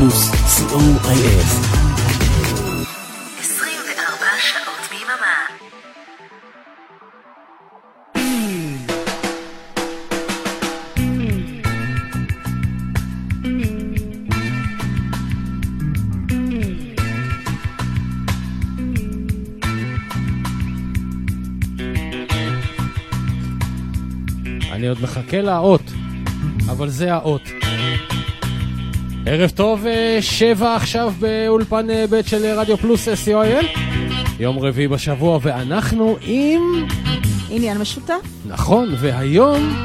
פלוס, co.il אני עוד מחכה לאות, אבל זה האות. ערב טוב, אה, שבע עכשיו באולפן אה, ב' של רדיו פלוס co.il. יום רביעי בשבוע, ואנחנו עם... עניין משותף. נכון, והיום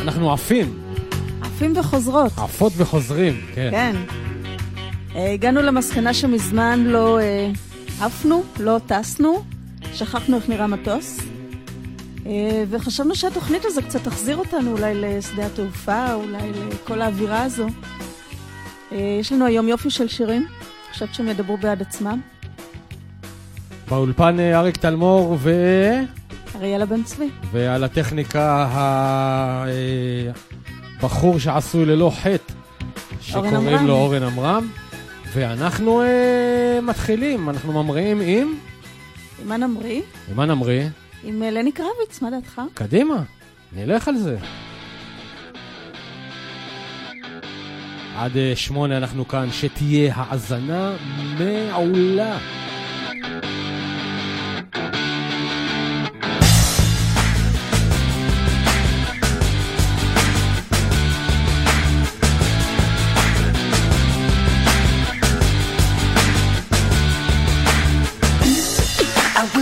אנחנו עפים. עפים וחוזרות. עפות וחוזרים, כן. כן. אה, הגענו למסקנה שמזמן לא עפנו, לא טסנו, שכחנו איך נראה מטוס. אה, וחשבנו שהתוכנית הזו קצת תחזיר אותנו אולי לשדה התעופה, אולי לכל האווירה הזו. אה, יש לנו היום יופי של שירים, חושבת שהם ידברו בעד עצמם. באולפן אה, אריק תלמור ו... אריאלה בן צבי. ועל הטכניקה הבחור שעשוי ללא חטא, שקוראים לו אורן עמרם. ואנחנו מתחילים, אנחנו ממריאים עם... עם מה נמריא? עם מה נמריא? עם אה, לני קרביץ, מה דעתך? קדימה, נלך על זה. עד אה, שמונה אנחנו כאן, שתהיה האזנה מעולה.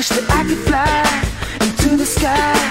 קרביצים Fly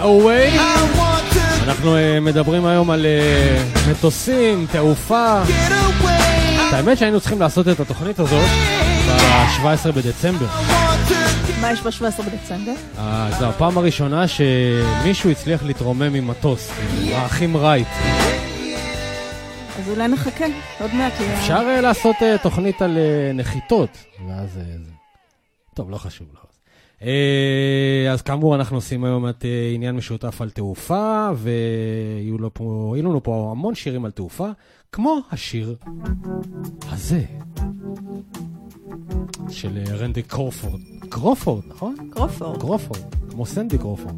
Away. אנחנו uh, מדברים היום על uh, מטוסים, תעופה. האמת שהיינו צריכים לעשות את התוכנית הזאת ב-17 בדצמבר. מה יש ב-17 בדצמבר? Uh, זו הפעם הראשונה שמישהו הצליח להתרומם ממטוס, האחים רייט. אז אולי נחכה, עוד מעט. אפשר uh, לעשות uh, תוכנית על uh, נחיתות, ואז... Uh. טוב, לא חשוב. Uh, אז כאמור, אנחנו עושים היום את uh, עניין משותף על תעופה, ויהיו לנו פה המון שירים על תעופה, כמו השיר הזה, של רנדי קרופורד. קרופורד, נכון? קרופורד. קרופורד, כמו סנדי קרופורד.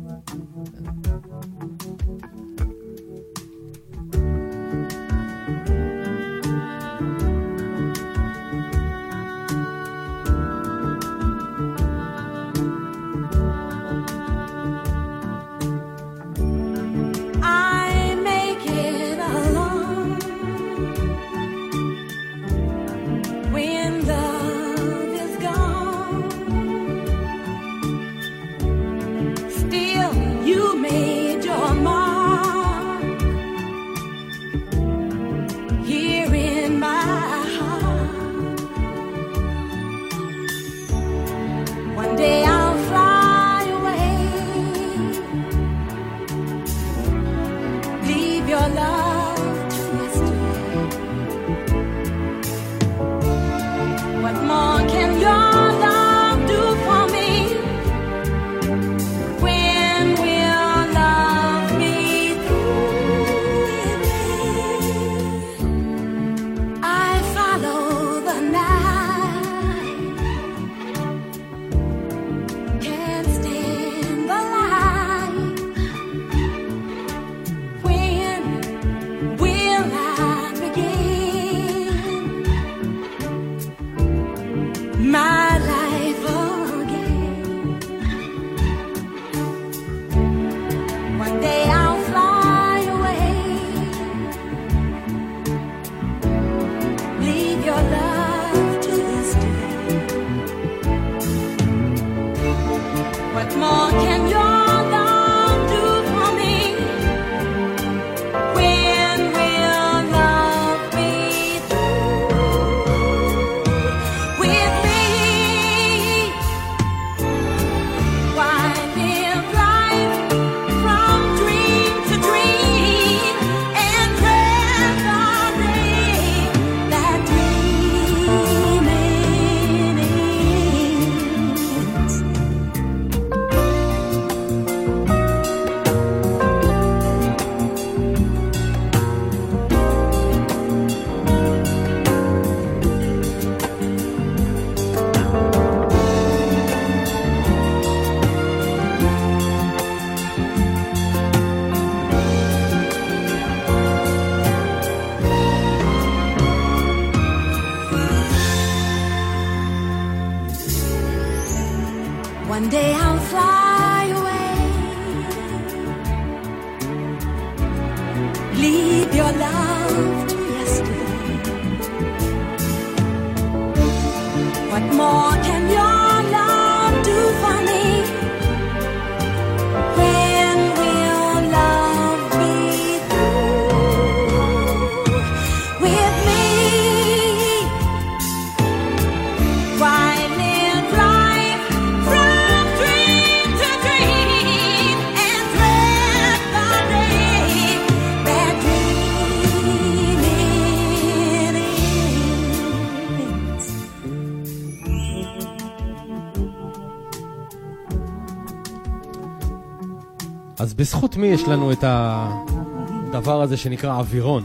בזכות מי יש לנו את הדבר הזה שנקרא אווירון?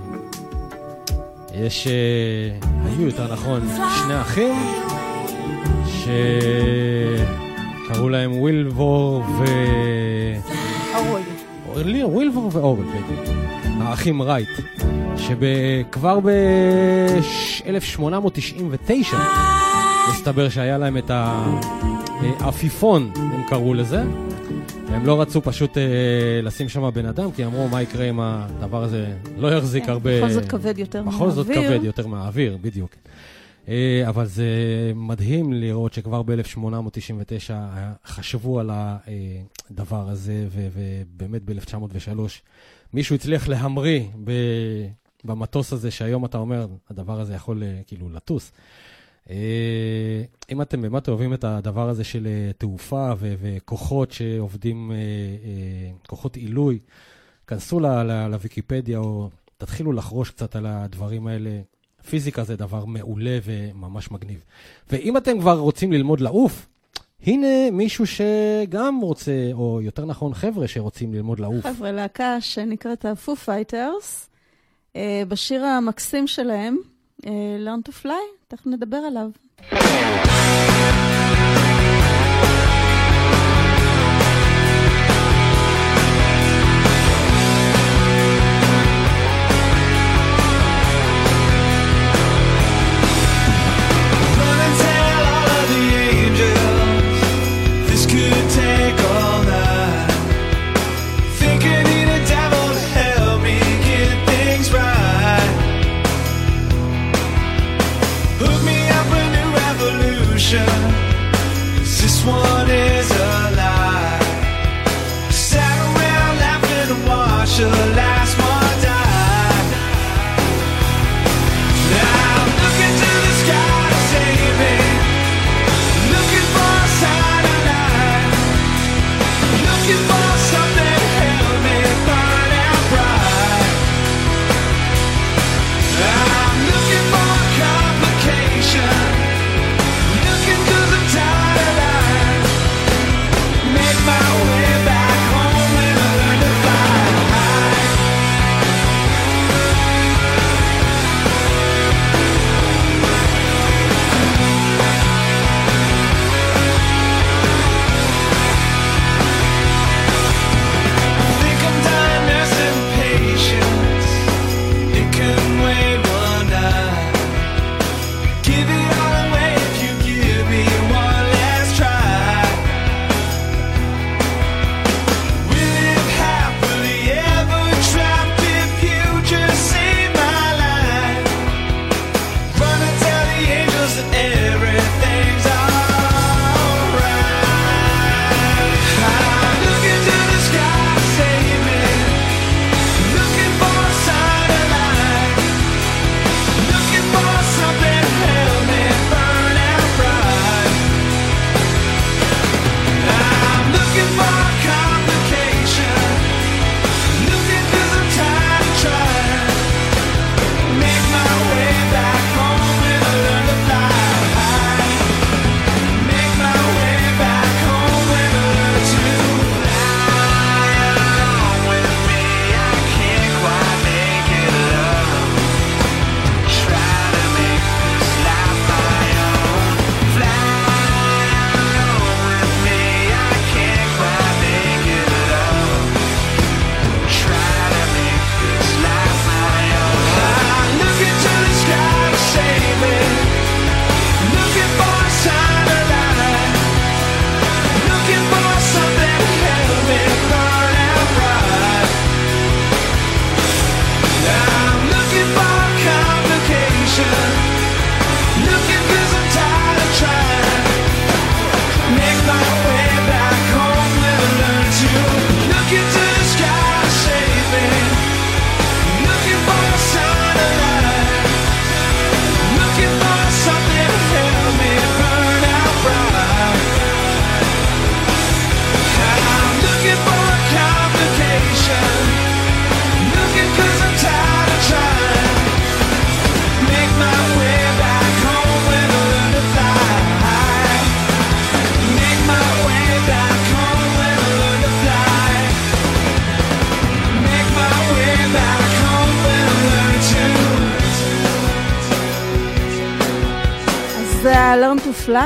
יש, uh, היו יותר נכון, שני אחים שקראו להם ווילבור ו... אורל. ווילבור ואורל, האחים רייט, שכבר ב-1899 מסתבר שהיה להם את העפיפון, הם קראו לזה. הם לא רצו פשוט אה, לשים שם בן אדם, כי אמרו, מה יקרה אם הדבר הזה לא יחזיק כן, הרבה... בכל זאת כבד יותר מהאוויר. בכל זאת כבד יותר מהאוויר, בדיוק. אה, אבל זה מדהים לראות שכבר ב-1899 חשבו על הדבר הזה, ובאמת ב-1903 מישהו הצליח להמריא במטוס הזה, שהיום אתה אומר, הדבר הזה יכול אה, כאילו לטוס. אה, אם אתם באמת אוהבים את הדבר הזה של אה, תעופה וכוחות שעובדים, אה, כוחות עילוי, כנסו לוויקיפדיה או תתחילו לחרוש קצת על הדברים האלה. פיזיקה זה דבר מעולה וממש מגניב. ואם אתם כבר רוצים ללמוד לעוף, הנה מישהו שגם רוצה, או יותר נכון חבר'ה שרוצים ללמוד לעוף. חבר'ה, להקה שנקראת ה-Foo Fighters, בשיר המקסים שלהם, Learn to Fly, תכף נדבר עליו. one.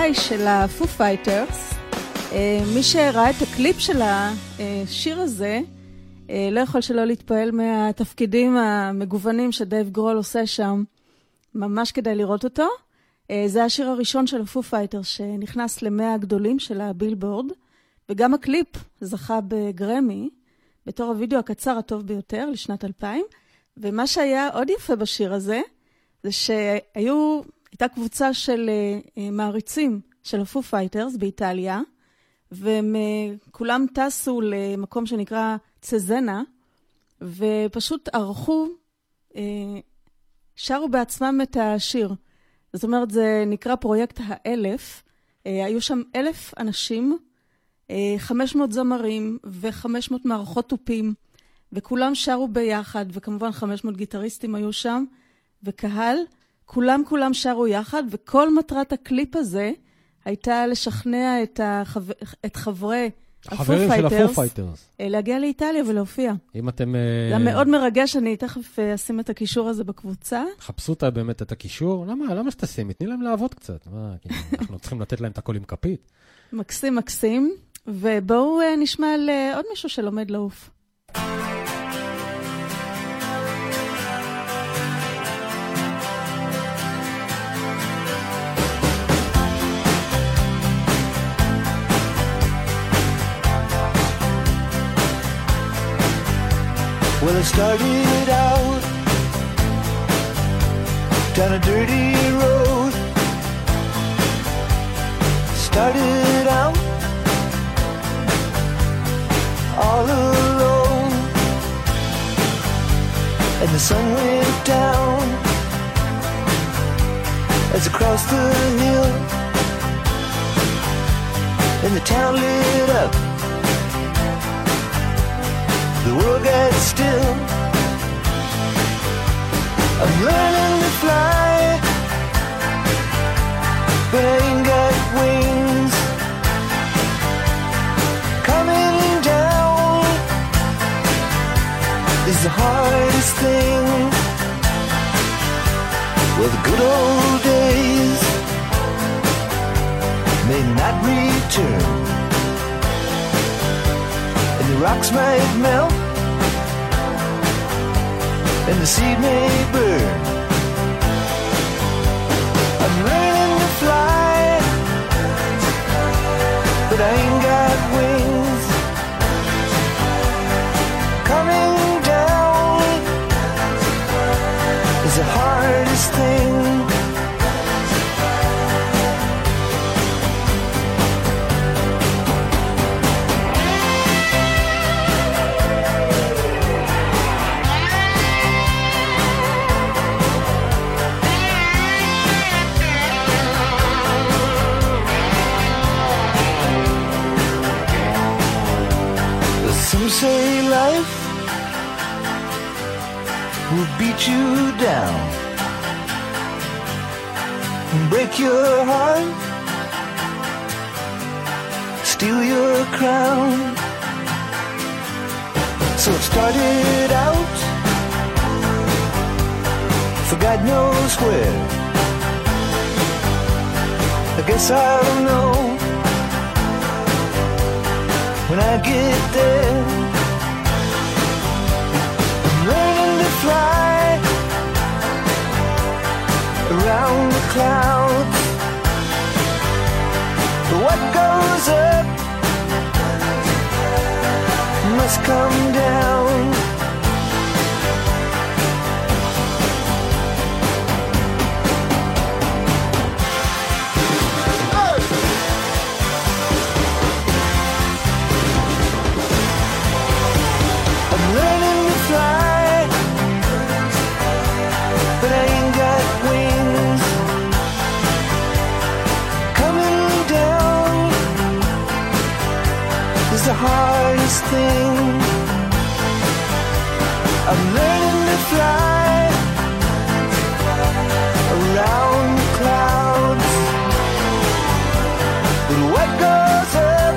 Fly של ה-Foo Fighters. אה, מי שראה את הקליפ של השיר הזה, אה, לא יכול שלא להתפעל מהתפקידים המגוונים שדייב גרול עושה שם. ממש כדאי לראות אותו. אה, זה השיר הראשון של ה-Foo Fighters שנכנס למאה הגדולים של הבילבורד, וגם הקליפ זכה בגרמי בתור הוידאו הקצר הטוב ביותר לשנת 2000. ומה שהיה עוד יפה בשיר הזה, זה שהיו הייתה קבוצה של uh, מעריצים של ה Foo Fighters באיטליה, והם uh, כולם טסו למקום שנקרא צזנה, ופשוט ערכו, שרו בעצמם את השיר. זאת אומרת, זה נקרא פרויקט האלף. היו שם אלף אנשים, uh, 500 זמרים ו-500 מערכות תופים, וכולם שרו ביחד, וכמובן 500 גיטריסטים היו שם, וקהל, כולם כולם שרו יחד, וכל מטרת הקליפ הזה הייתה לשכנע את, החו... את חברי החברים של ה Foo Fighters. להגיע לאיטליה ולהופיע. אם אתם... זה היה מאוד מרגש, אני תכף אה, אשים את הקישור הזה בקבוצה. חפשו אותה באמת את הקישור. למה? למה שתשימי? תני להם לעבוד קצת. מה, אנחנו צריכים לתת להם את הכל עם כפית. מקסים, מקסים. ובואו אה, נשמע על אה, עוד מישהו שלומד לעוף. Started out. Down a dirty road. Started out. All alone, and the sun went down. As I crossed the hill, and the town lit up the world gets still. I'm learning to fly, but I ain't got wings. Coming down is the hardest thing. Well, the good old days may not return rocks might melt and the seed may burn. I'm learning to fly, Knows. I guess I'll know when I get there. I'm learning to fly around the clouds. But what goes up must come down. thing. I'm learning to fly around the clouds. But what goes up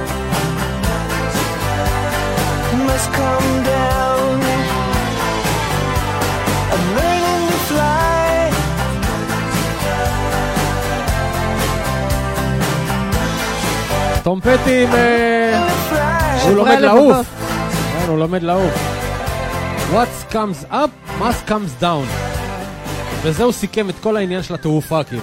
must come down. I'm learning to fly. Tom Petty man. הוא לומד לעוף. כן, הוא לומד לעוף. What comes up must comes down. וזה הוא סיכם את כל העניין של התעופה, כאילו.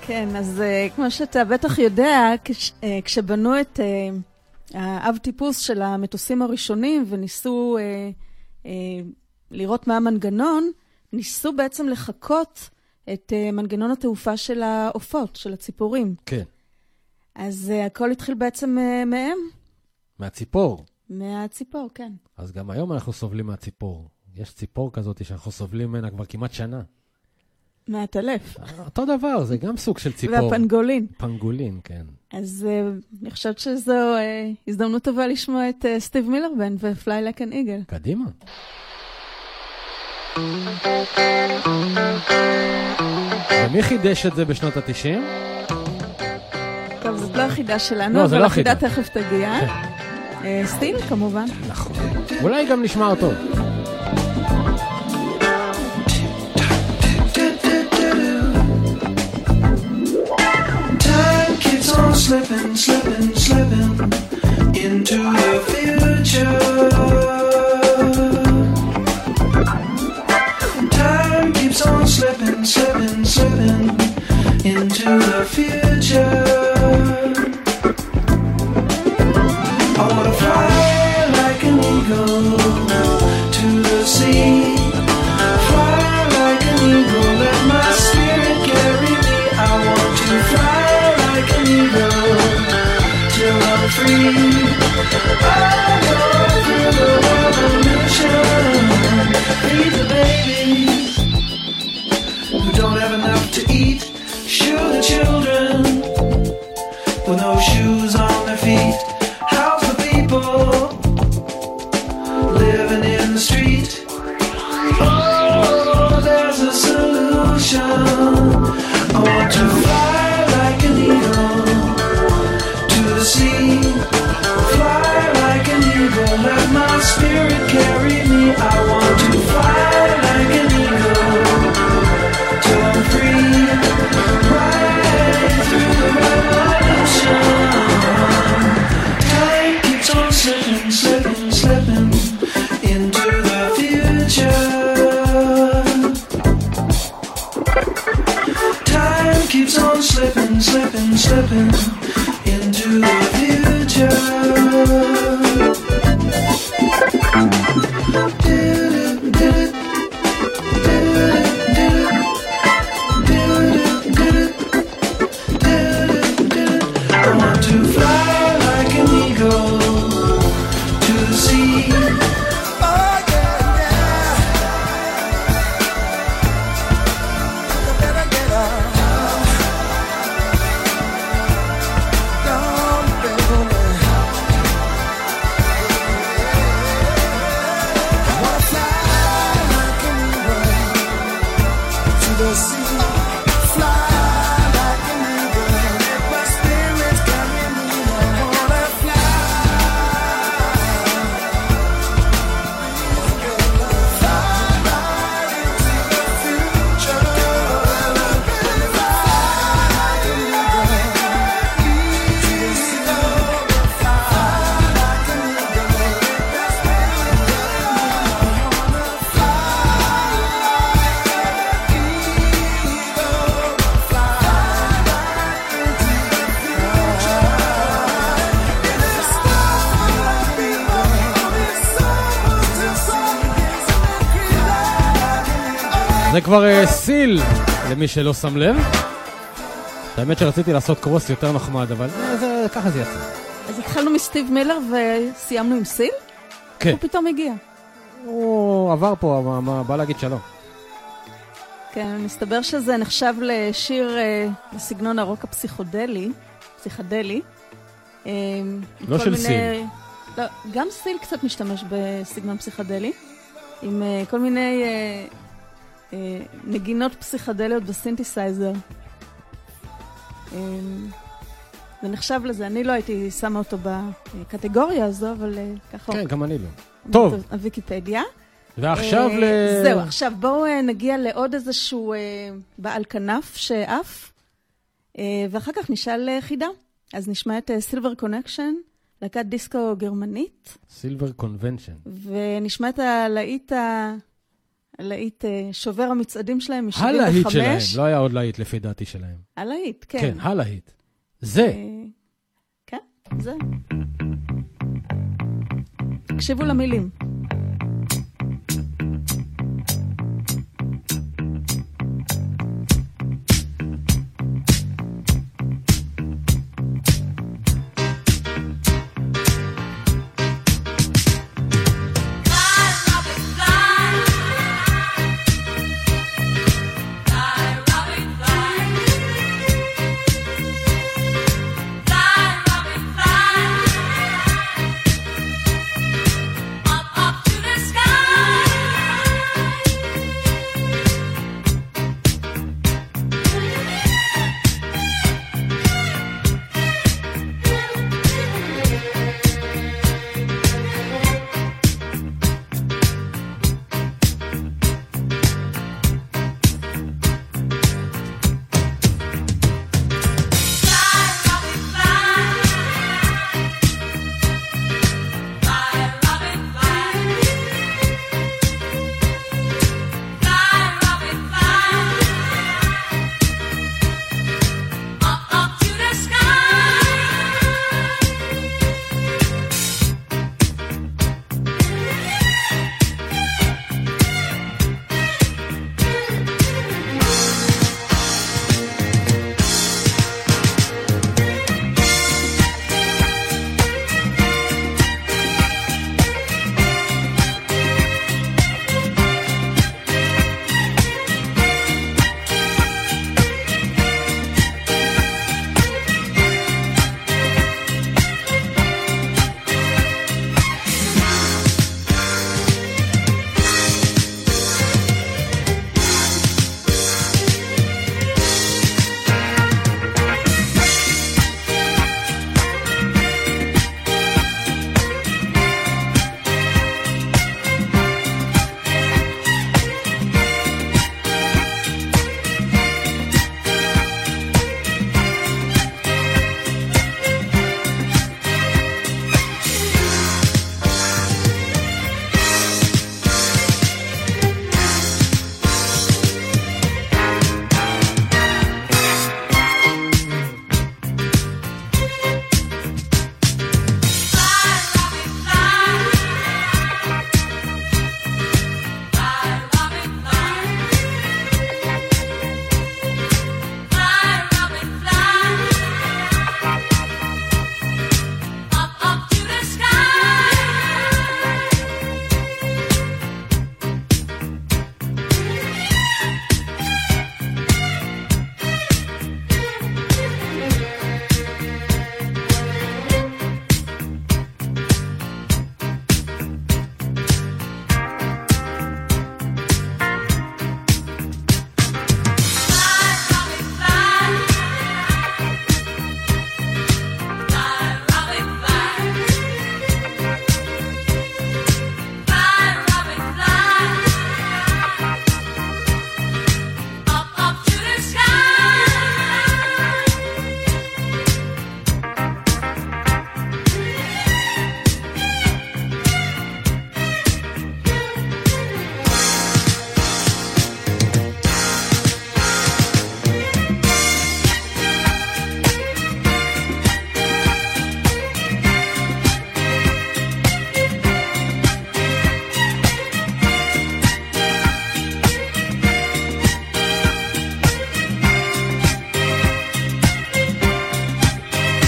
כן, אז uh, כמו שאתה בטח יודע, כש, uh, כשבנו את uh, האב טיפוס של המטוסים הראשונים וניסו uh, uh, לראות מה המנגנון, ניסו בעצם לחקות את uh, מנגנון התעופה של העופות, של הציפורים. כן. אז uh, הכל התחיל בעצם uh, מהם, מהציפור. מהציפור, כן. אז גם היום אנחנו סובלים מהציפור. יש ציפור כזאת שאנחנו סובלים ממנה כבר כמעט שנה. מהטלף. אותו דבר, זה גם סוג של ציפור. והפנגולין. פנגולין, כן. אז אה, אני חושבת שזו אה, הזדמנות טובה לשמוע את אה, סטיב מילרבן ופליי לק אן איגל. קדימה. ומי חידש את זה בשנות ה-90? טוב, זאת לא החידה שלנו, לא, זה אבל לא החידה. תכף תגיע. אה, סטיל, כמובן. נכון. אולי גם נשמע אותו. Time keeps on slipping, slipping, slipping into the future. Time keeps on slipping, slipping, slipping into the future. I wanna fly like an eagle to the sea. Fly like an eagle, let my spirit carry me. I want to fly like an eagle till I'm free. Through the revolution. Feed the babies כבר אה, סיל, למי שלא שם לב. האמת שרציתי לעשות קרוס יותר נחמד, אבל אה, זה- ככה זה יצא. אז התחלנו מסטיב מילר וסיימנו עם סיל? כן. הוא פתאום הגיע. הוא עבר פה, אבל מה, בא להגיד שלום. כן, מסתבר שזה נחשב לשיר אה, בסגנון הרוק הפסיכודלי, פסיכדלי. אה, לא של מיני- סיל. לא, גם סיל קצת משתמש בסגנון פסיכדלי, עם אה, כל מיני אה, נגינות פסיכדליות בסינתסייזר. זה נחשב לזה, אני לא הייתי שמה אותו בקטגוריה הזו, אבל אה, ככה כן, גם אני לא. אומרת טוב. הוויקיפדיה. ועכשיו אה, ל... זהו, עכשיו בואו אה, נגיע לעוד איזשהו בעל כנף שעף, ואחר כך נשאל חידה. אז נשמע את סילבר קונקשן, להקת דיסקו גרמנית, סילבר קונבנשן. ונשמע את הלהיט, ה... הלהיט אה, שובר המצעדים שלהם מ-75. הלהיט שלהם, לא היה עוד להיט לפי דעתי שלהם. הלהיט, כן. כן, הלהיט. זה. אה, כן, זה. תקשיבו למילים.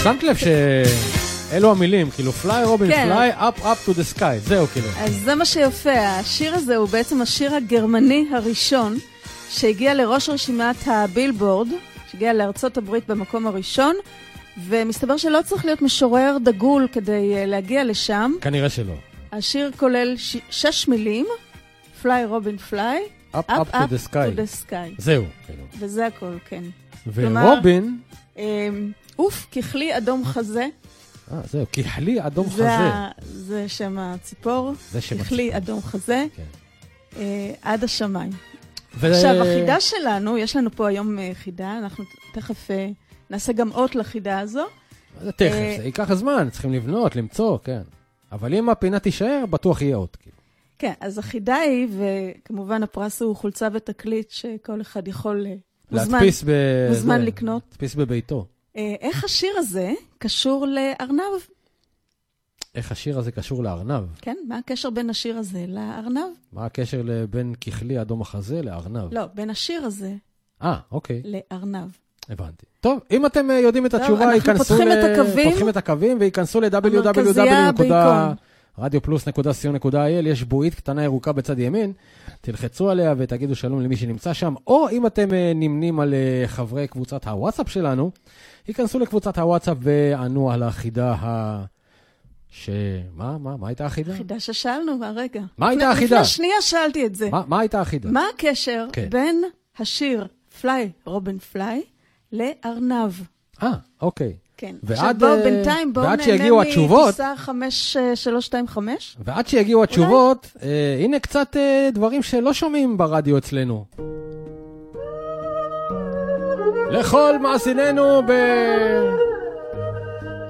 שמת לב שאלו המילים, כאילו Fly Robin כן. fly, up up to the sky, זהו כאילו. אז זה מה שיפה, השיר הזה הוא בעצם השיר הגרמני הראשון שהגיע לראש רשימת הבילבורד, שהגיע לארצות הברית במקום הראשון, ומסתבר שלא צריך להיות משורר דגול כדי אה, להגיע לשם. כנראה שלא. השיר כולל ש... שש מילים, Fly Robin fly, up up to the to sky. the sky. זהו, כאילו. וזה הכל, כן. כלומר- ורובין, אמ, עוף, ככלי אדום חזה, אה, זהו, כחלי אדום זה, חזה. ה... זה שם הציפור, זה שם ככלי אדום חזה, כן. אה, עד השמיים. ו- עכשיו, החידה שלנו, יש לנו פה היום אה, חידה, אנחנו תכף אה, נעשה גם אות לחידה הזו. זה תכף, אה, זה ייקח זמן, צריכים לבנות, למצוא, כן. אבל אם הפינה תישאר, בטוח יהיה עוד. כאילו. כן, אז החידה היא, וכמובן הפרס הוא חולצה ותקליט שכל אחד יכול, אה, מוזמן, להדפיס ב... מוזמן זה, לקנות. להדפיס בביתו. אה, איך השיר הזה קשור לארנב? איך השיר הזה קשור לארנב? כן, מה הקשר בין השיר הזה לארנב? מה הקשר בין ככלי אדום החזה לארנב? לא, בין השיר הזה אה, אוקיי, לארנב. הבנתי. טוב, אם אתם אה, יודעים את טוב, התשובה, אנחנו ייכנסו פותחים ל... את. פותחים את הקווים וייכנסו. ל-www.radiopלוס.co.il, יש בועית קטנה ירוקה בצד ימין, תלחצו עליה ותגידו שלום למי שנמצא שם, או אם אתם אה, נמנים על חברי קבוצת הוואטסאפ שלנו, ייכנסו לקבוצת הוואטסאפ וענו על החידה ה... ש... מה, מה, מה הייתה החידה? חידה ששאלנו הרגע. מה הייתה החידה? לפני שנייה שאלתי את זה. מה, מה הייתה החידה? מה הקשר כן. בין השיר פליי, רובין פליי, לארנב? אה, אוקיי. כן. ועד, עכשיו בואו אה, בינתיים, בואו נהנה מטיסה 5325. ועד שיגיעו התשובות, אה, הנה קצת אה, דברים שלא שומעים ברדיו אצלנו. לכל מאזיננו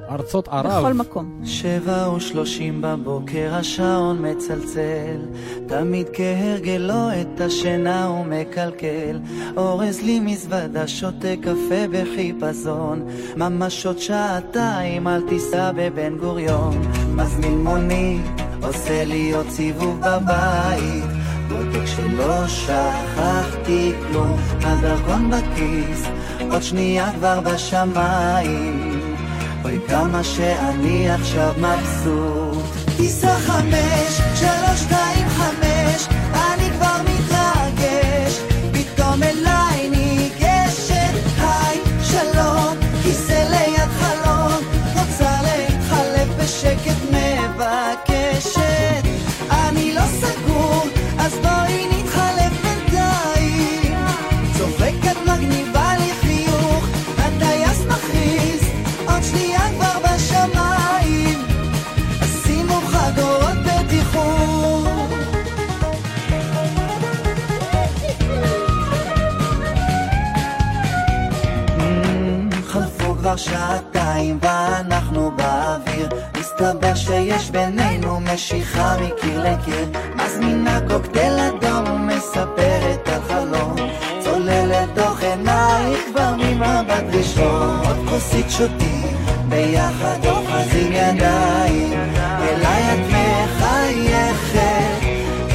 בארצות ערב. בכל מקום. שבע ושלושים בבוקר השעון מצלצל, תמיד כהרגלו את השינה הוא מקלקל. אורז לי מזוודה, שותה קפה בחיפזון, ממש עוד שעתיים על טיסה בבן גוריון. מזמין מונית, עושה לי עוד סיבוב בבית, בודק שלא שכחתי כלום, הדרכון בכיס, עוד שנייה כבר בשמיים. אוי כמה שאני עכשיו מבסוט טיסה חמש, שלוש, שתיים, חמש אני כבר מתרגש כבר שעתיים ואנחנו באוויר. מסתבר שיש בינינו משיכה מקיר לקיר. מזמינה קוקטייל אדום ומספרת על חלום. צוללת תוך עינייך כבר ממבט ראשון. עוד כוסית שותים ביחד אוחזים ידיים. אליי את מחייכת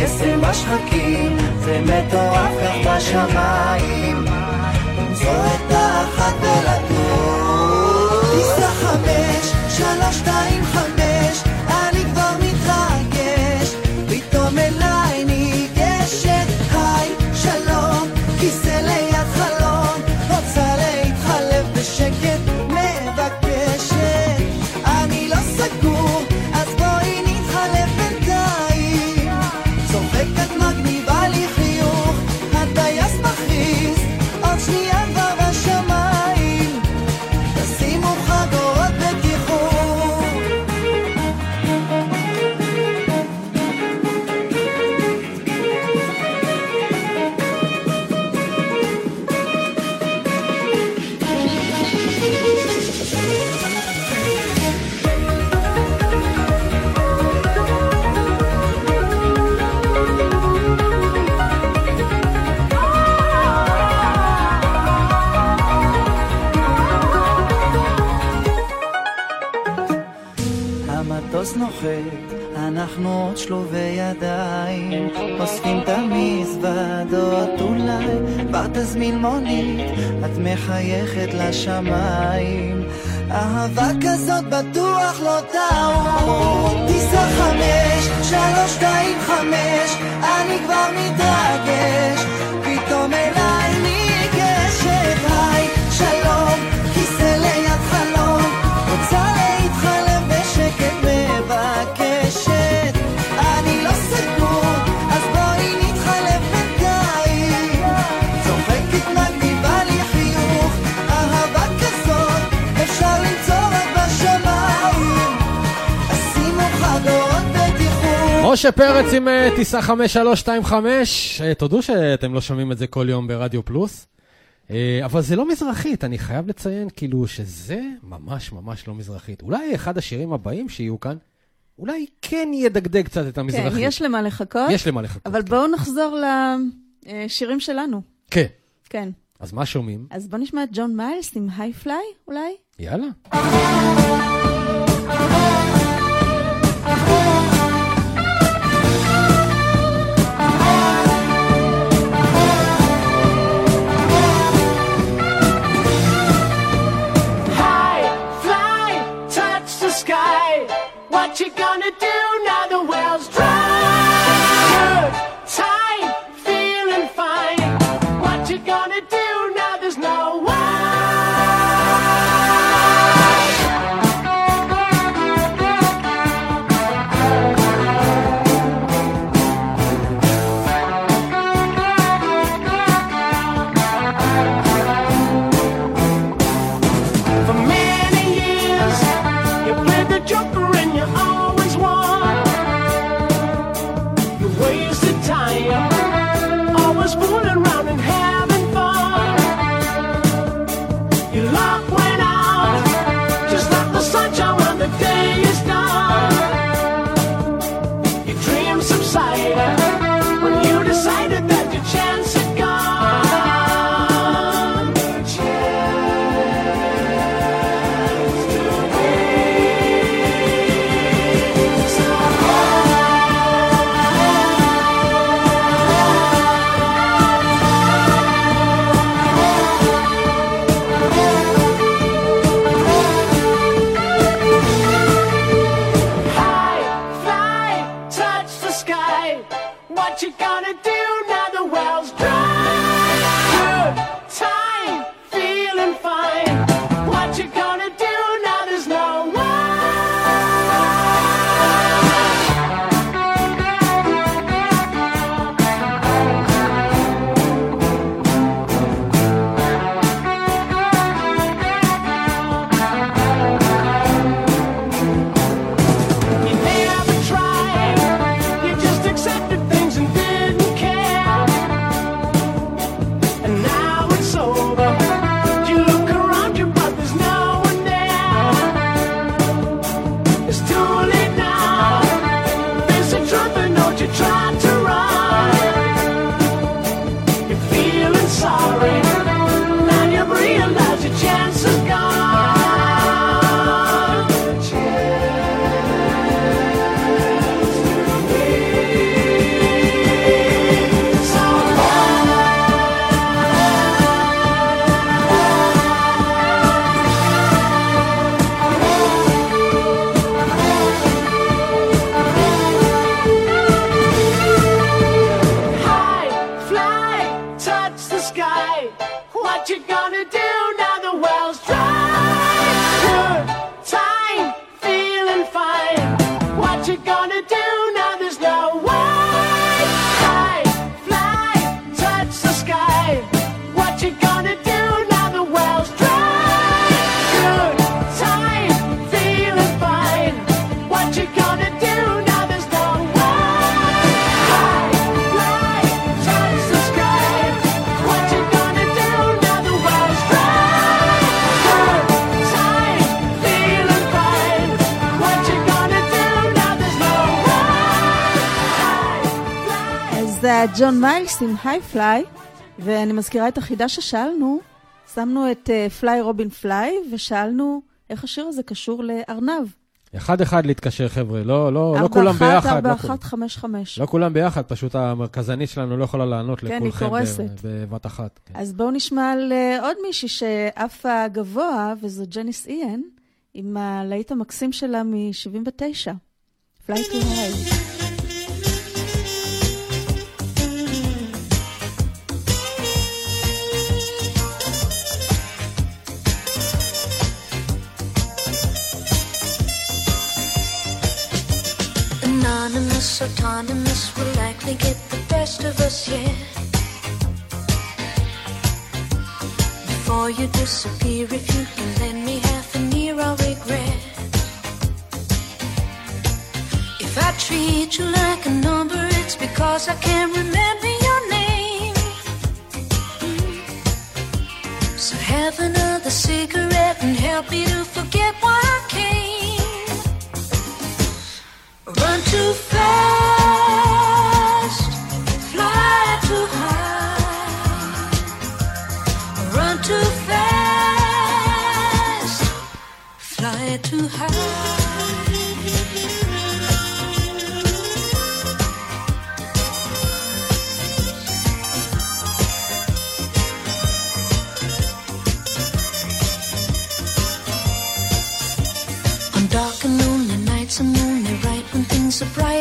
קסם בשחקים. זה מטורף כך בשמיים. למצוא מחייכת לשמיים, אהבה כזאת בטוח לא טעות. טיסה חמש, שלוש, שתיים, חמש, אני כבר מתרגש. משה פרץ עם אה, טיסה 5325, אה, תודו שאתם לא שומעים את זה כל יום ברדיו פלוס. אה, אבל זה לא מזרחית, אני חייב לציין כאילו שזה ממש ממש לא מזרחית. אולי אחד השירים הבאים שיהיו כאן, אולי כן ידגדג קצת את כן, המזרחית. יש למה לחכות. יש למה לחכות. אבל בואו נחזור לשירים שלנו. כן. כן. אז מה שומעים? אז בואו נשמע את ג'ון מיילס עם היי פליי, אולי? יאללה. Gonna do ג'ון מיילס עם High Fly, ואני מזכירה את החידה ששאלנו, שמנו את אה, Fly Robin fly, ושאלנו איך השיר הזה קשור לארנב. אחד-אחד להתקשר, חבר'ה, לא, לא, לא כולם ביחד. 4 1 4 5 5 לא כולם ביחד, פשוט המרכזנית שלנו לא יכולה לענות כן, לכולכם. כן, היא קורסת. בבת אחת. כן. אז בואו נשמע על אה, עוד מישהי שעפה גבוה, וזו ג'ניס איין, עם הלהיט המקסים שלה מ-79. פליי טו והייט. autonomous will likely get the best of us, yeah. Before you disappear, if you can lend me half an ear, I'll regret. If I treat you like a number, it's because I can't remember your name. So have another cigarette and help me to forget what I can. too fast. surprise.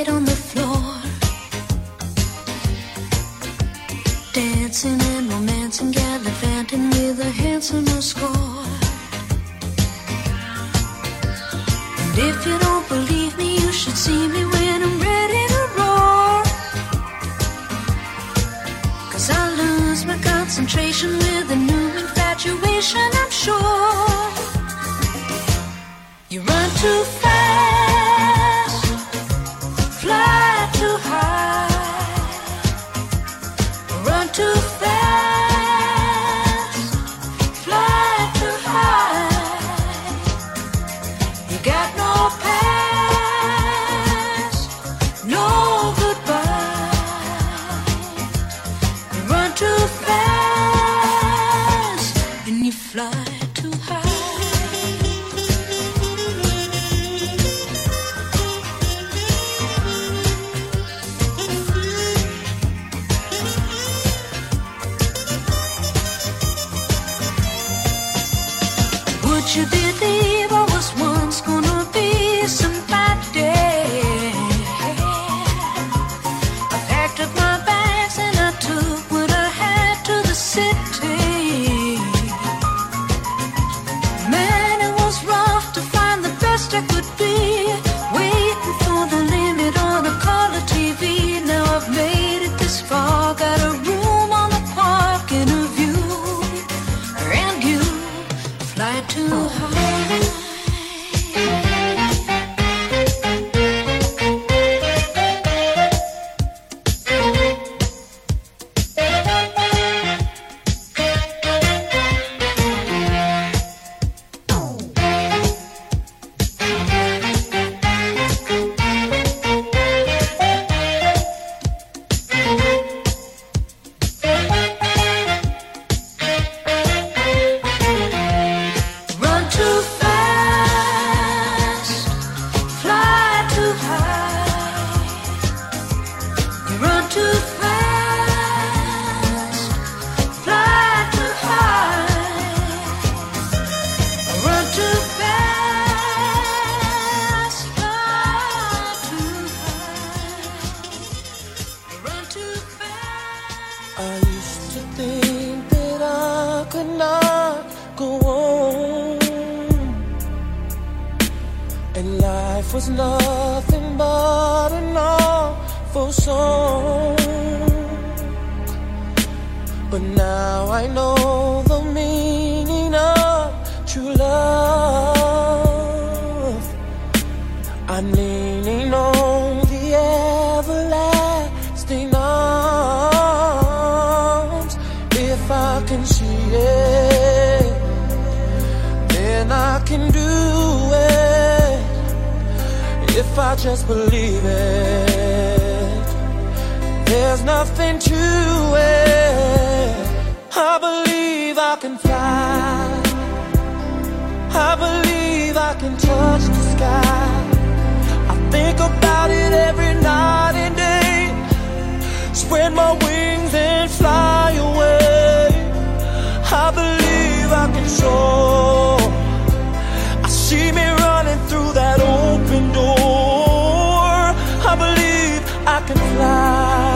I see me running through that open door. I believe I can fly.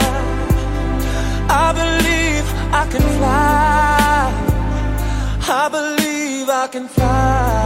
I believe I can fly. I believe I can fly.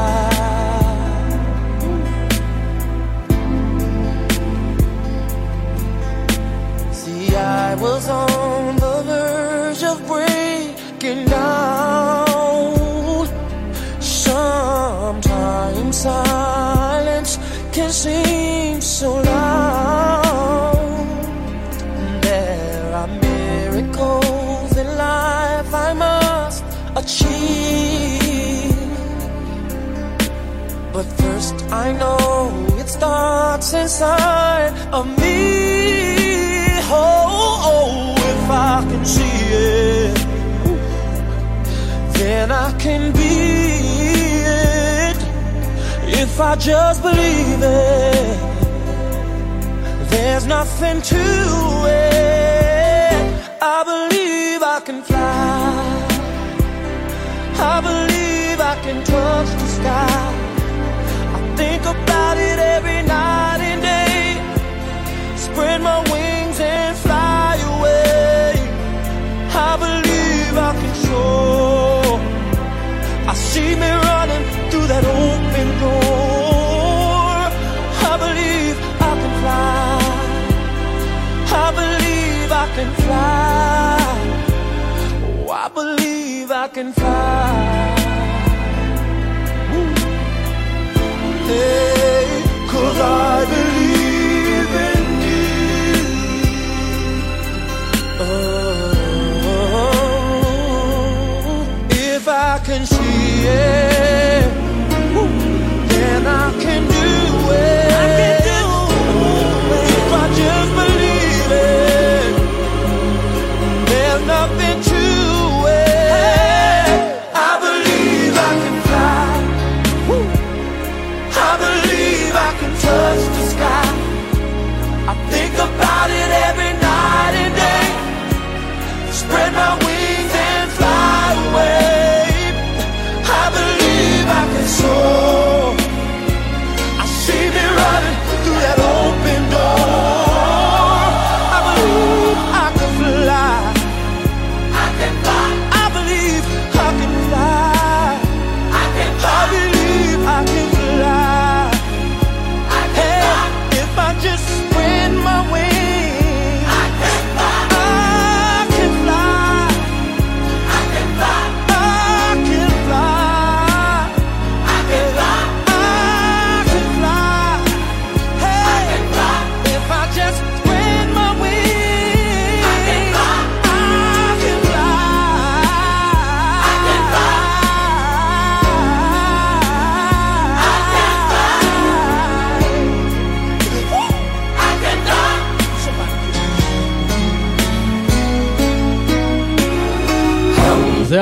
I know it starts inside of me. Oh, oh, oh, if I can see it, then I can be it. If I just believe it, there's nothing to it. I believe I can fly. I believe I can touch the sky. About it every night and day. Spread my wings and fly away. I believe I can soar. I see me running through that open door. I believe I can fly. I believe I can fly. Oh, I believe I can fly.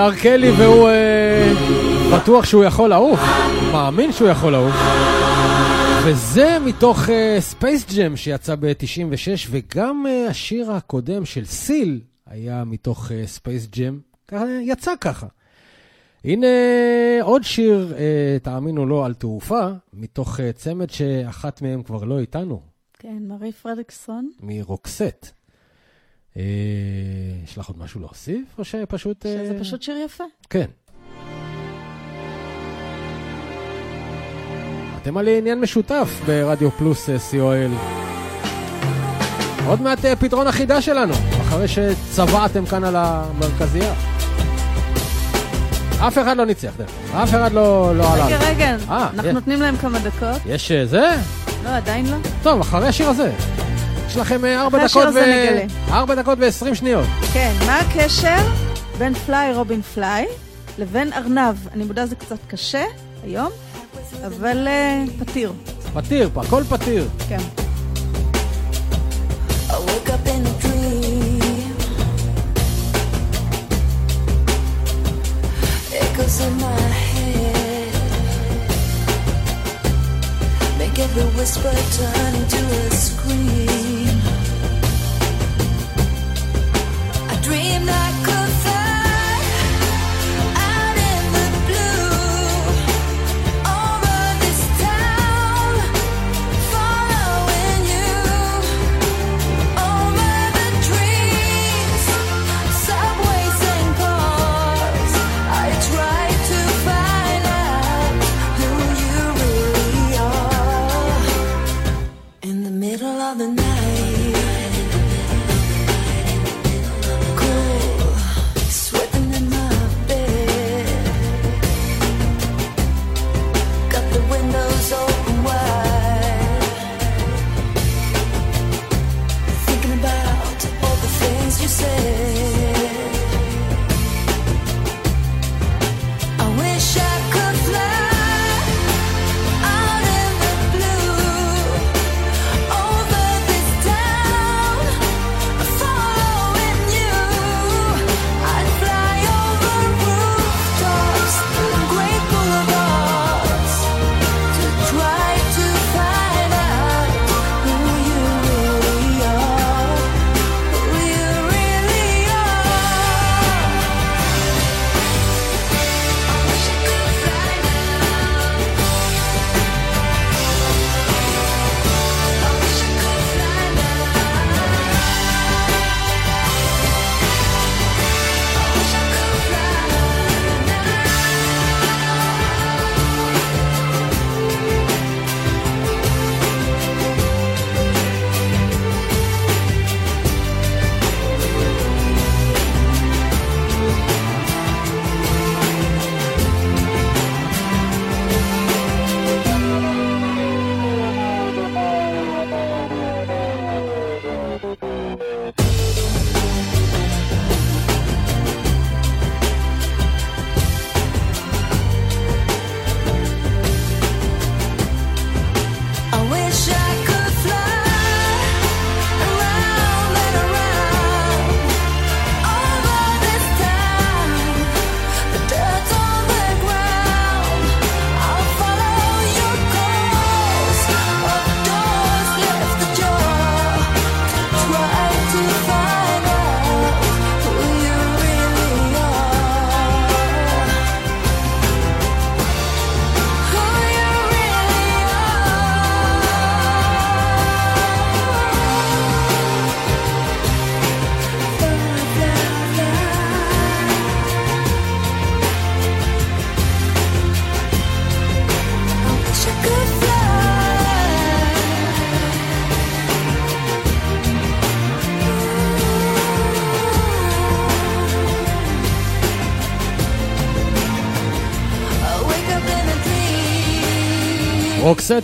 אר קלי והוא אה, בטוח שהוא יכול לעוף, מאמין שהוא יכול לעוף. וזה מתוך Space אה, Jam שיצא ב-96, וגם אה, השיר הקודם של סיל היה מתוך Space אה, Jam, יצא ככה. הנה עוד שיר, אה, תאמינו לו, על תעופה, מתוך אה, צמד שאחת מהם כבר לא איתנו, כן, מארי פרדריקסון. מרוקסט. Uh, יש לך עוד משהו להוסיף, או שפשוט... שזה אה, פשוט שיר יפה. כן. אתם על עניין משותף ברדיו פלוס אה, co.il. עוד מעט אה, פתרון החידה שלנו, אחרי שצבעתם כאן על המרכזייה. אף אחד לא ניצח, דרך. אף אחד לא, לא עלה. רגע, רגע, אה, אנחנו. נותנים להם כמה דקות. יש אה, זה? לא, עדיין לא. טוב, אחרי השיר הזה. יש לכם אה, ארבע דקות נגלה. ארבע דקות ועשרים שניות. כן, מה הקשר בין פליי רובין פליי לבין ארנב? אני מודה זה קצת קשה היום, אבל אה, פתיר. פתיר, הכל פתיר. כן. I woke up in a dream. Echoes in my head make every whisper turn into a scream. I'm not good.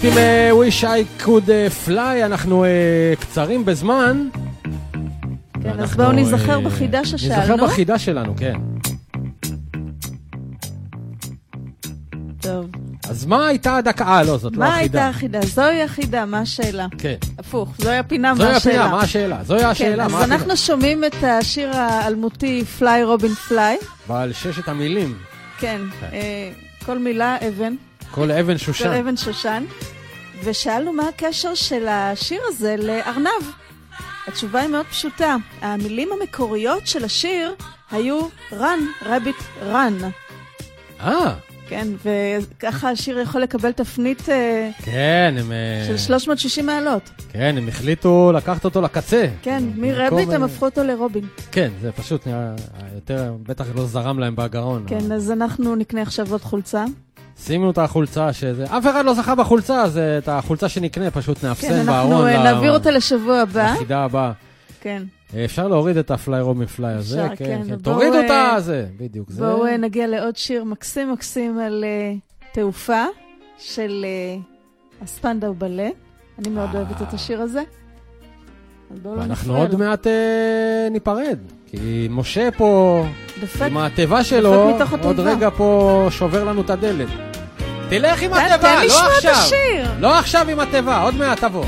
רוקסט עם אה, Wish I could אה, fly, אנחנו אה, קצרים בזמן. כן, אז ואנחנו, בואו ניזכר בחידה ניזכר ששאלנו. בחידה שלנו, כן. טוב. אז מה הייתה הדקה? אה, לא, זאת לא מה החידה. הייתה החידה? זוהי החידה, מה השאלה? כן. הפוך, זוהי הפינה, זוהי מה השאלה? הפינה, מה השאלה? זוהי כן, השאלה, אז מה הפינה? אנחנו שומעים את השיר האלמותי פליי רובין פליי. בעל ששת המילים. כן, כן. כל מילה אבן, כל אבן כל שושן. אבן שושן. ושאלנו מה הקשר של השיר הזה לארנב. התשובה היא מאוד פשוטה. המילים המקוריות של השיר היו run, rabbit, run. אה, כן, וככה השיר יכול לקבל תפנית אה, כן, הם... אה, של 360 מעלות. כן, הם החליטו לקחת אותו לקצה. כן, מרביט הם הפכו אותו לרובין. כן, זה פשוט נראה יותר, בטח לא זרם להם בגרון. כן, אז אנחנו נקנה עכשיו עוד חולצה. שימו את החולצה שזה... אף אחד לא זכה בחולצה, אז אה, את החולצה שנקנה פשוט כן, נאפסן בארון. אנחנו אה, ל- נעביר אותה לשבוע הבא. לחידה הבאה. כן. אה, אפשר להוריד את הפליי רומי פליי הזה, אפשר, כן, ובואו, תורידו את אה, בדיוק. זה... בואו אה, נגיע לעוד שיר מקסים מקסים על אה, תעופה של אה, הספנדאו בלט. אני מאוד. אוהבת את השיר הזה. לא ואנחנו עוד. מעט אה, ניפרד, כי משה פה, דפק. עם התיבה שלו, עוד. רגע פה שובר לנו את הדלת. תלך עם תן- התיבה, תן לא לשמוע את עכשיו. השיר. לא עכשיו עם התיבה, עוד מעט תבוא.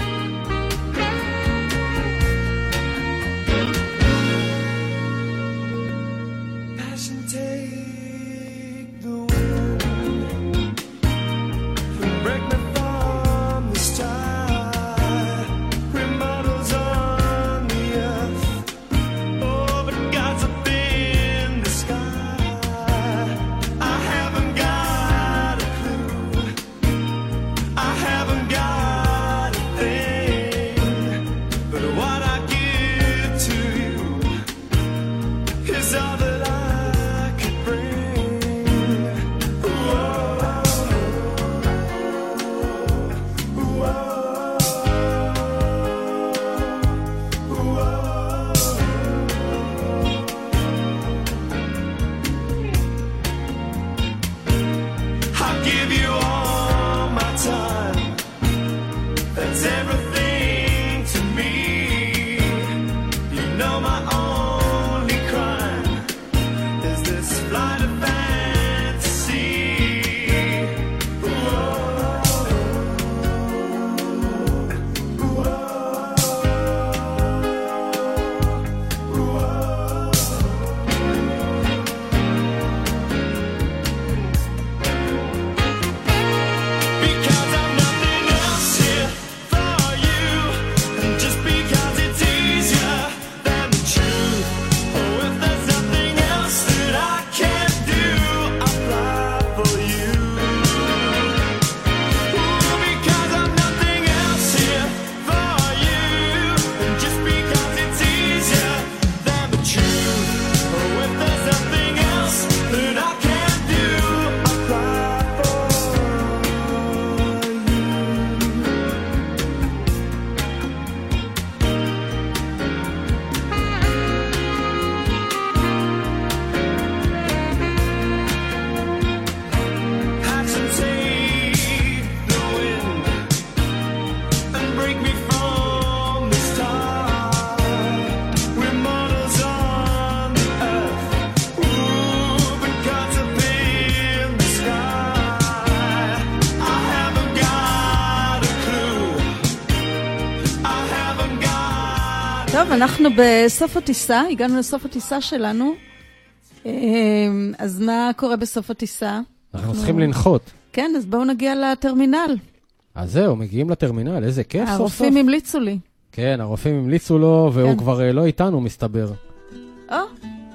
אנחנו בסוף הטיסה, הגענו לסוף הטיסה שלנו. אה, אז מה קורה בסוף הטיסה? אנחנו צריכים לנחות. כן, אז בואו נגיע לטרמינל. אז זהו, מגיעים לטרמינל, איזה כיף סוף סוף. הרופאים המליצו לי. כן, הרופאים המליצו לו, והוא כן. כבר אה, לא איתנו, מסתבר. או,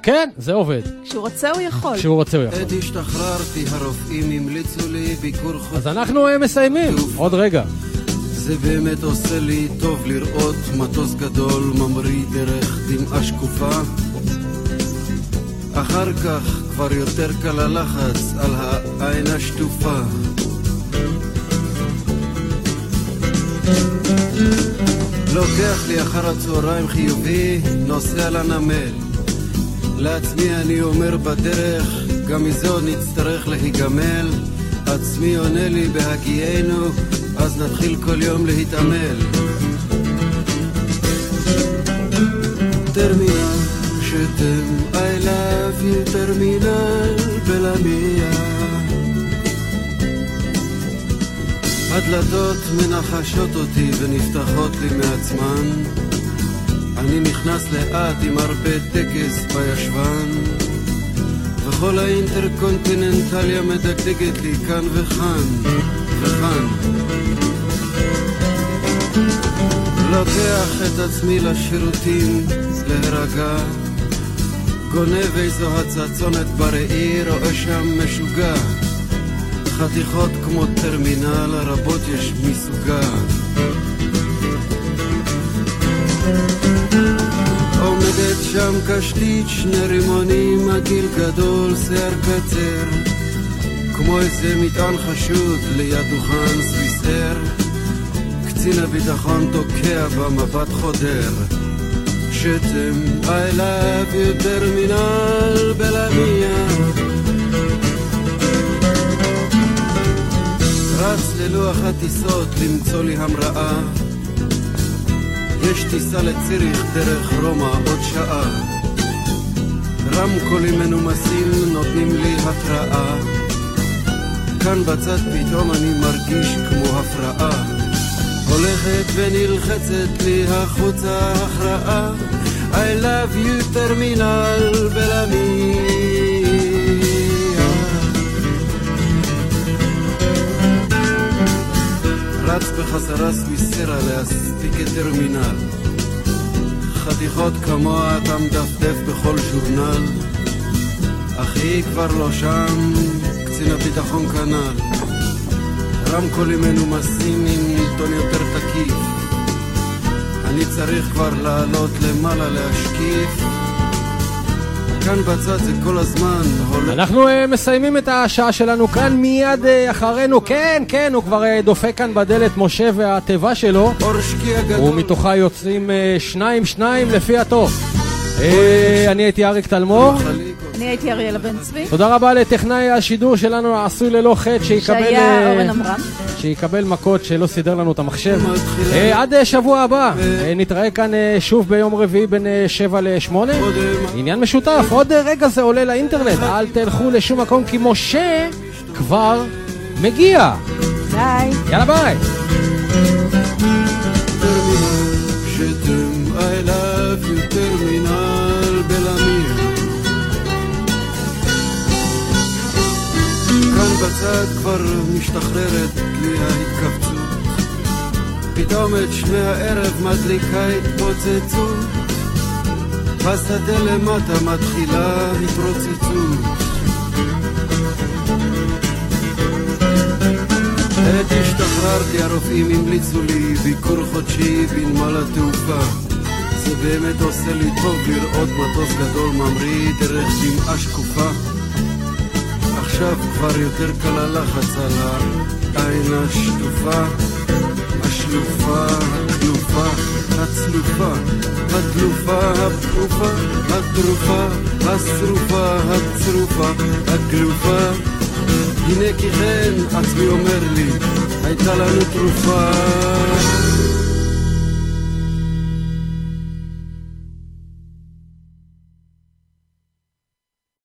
כן, זה עובד. כשהוא רוצה הוא יכול. כשהוא רוצה הוא יכול. עת השתחררתי, הרופאים המליצו לי ביקור חודש. אז אנחנו אה, מסיימים, עוד רגע. זה באמת עושה לי טוב לראות מטוס גדול ממריא דרך דמעה שקופה. אחר כך כבר יותר קל הלחץ על העין השטופה. לוקח לי אחר הצהריים חיובי, נוסע לנמל. לעצמי אני אומר בדרך, גם מזה עוד נצטרך להיגמל. עצמי עונה לי בהגיינו, אז נתחיל כל יום להתעמל. טרמינל שתם, I love you טרמינל בלמיה. הדלתות מנחשות אותי ונפתחות לי מעצמן. אני נכנס לאט עם הרבה טקס בישבן, וכל האינטרקונטיננטליה מדגדגת לי כאן וכאן, וכאן. לוקח את עצמי לשירותים להירגע, גונב איזו הצצונת בראי, רואה שם משוגע. חתיכות כמו טרמינל, רבות יש מסוגה. עומדת שם קשתית, שני רימונים, הגיל גדול, שיער קצר. כמו איזה מטען חשוד ליד דוכן סוויסר. קצין הביטחון תוקע במבט חודר. שתם, love you טרמינל בלמיה. רץ ללוח הטיסות למצוא לי המראה. יש טיסה לציריך דרך רומא עוד שעה. רמקולים מנומסים נותנים לי התראה. כאן בצד פתאום אני מרגיש כמו הפרעה. הולכת ונלחצת לי החוצה הכרעה. I love you טרמינל בלמיה. רץ בחזרה סוויסרה להספיק טרמינל. חתיכות כמוה אתה מדפדף בכל ז'ורנל. אך היא כבר לא שם, קצין הביטחון כנ"ל. רמקולים מנומסים עם טון יותר תקיף. אני צריך כבר לעלות למעלה להשקיף. כאן בצד זה כל הזמן הולך... אנחנו אה, מסיימים את השעה שלנו כאן מיד אה, אחרינו. כן, כן, הוא כבר אה, דופק כאן בדלת משה והתיבה שלו. ומתוכה יוצאים אה, שניים שניים לפי הטוב. אני הייתי אריק תלמור. אני הייתי אריאלה בן צבי. תודה רבה לטכנאי השידור שלנו העשוי ללא חטא שיקבל, שהיה אה, אורן עמרם. שיקבל מכות שלא סידר לנו את המחשב. אה, עד אה, שבוע הבא, אה, נתראה כאן אה, שוב ביום רביעי בין אה, 7 ל-8. עניין משותף, עוד אה, רגע זה עולה לאינטרנט, אל תלכו לשום מקום כי משה כבר מגיע. ביי. יאללה ביי. בצד כבר משתחררת לי ההתכווצות. פתאום את שמי הערב מדליקה התפוצצות. בשדה למטה מתחילה התרוצצות עת השתחררתי הרופאים המליצו לי ביקור חודשי בנמל התעופה. זה באמת עושה לי טוב לראות מטוס גדול ממריא דרך דמעה שקופה עכשיו כבר יותר קל הלחץ על העין השטופה השלופה, הכלופה, הצלופה, הדלופה, הפרופה, הטרופה, השרופה, הצרופה, הגלופה. הנה כי כן, עצמי אומר לי, הייתה לנו תרופה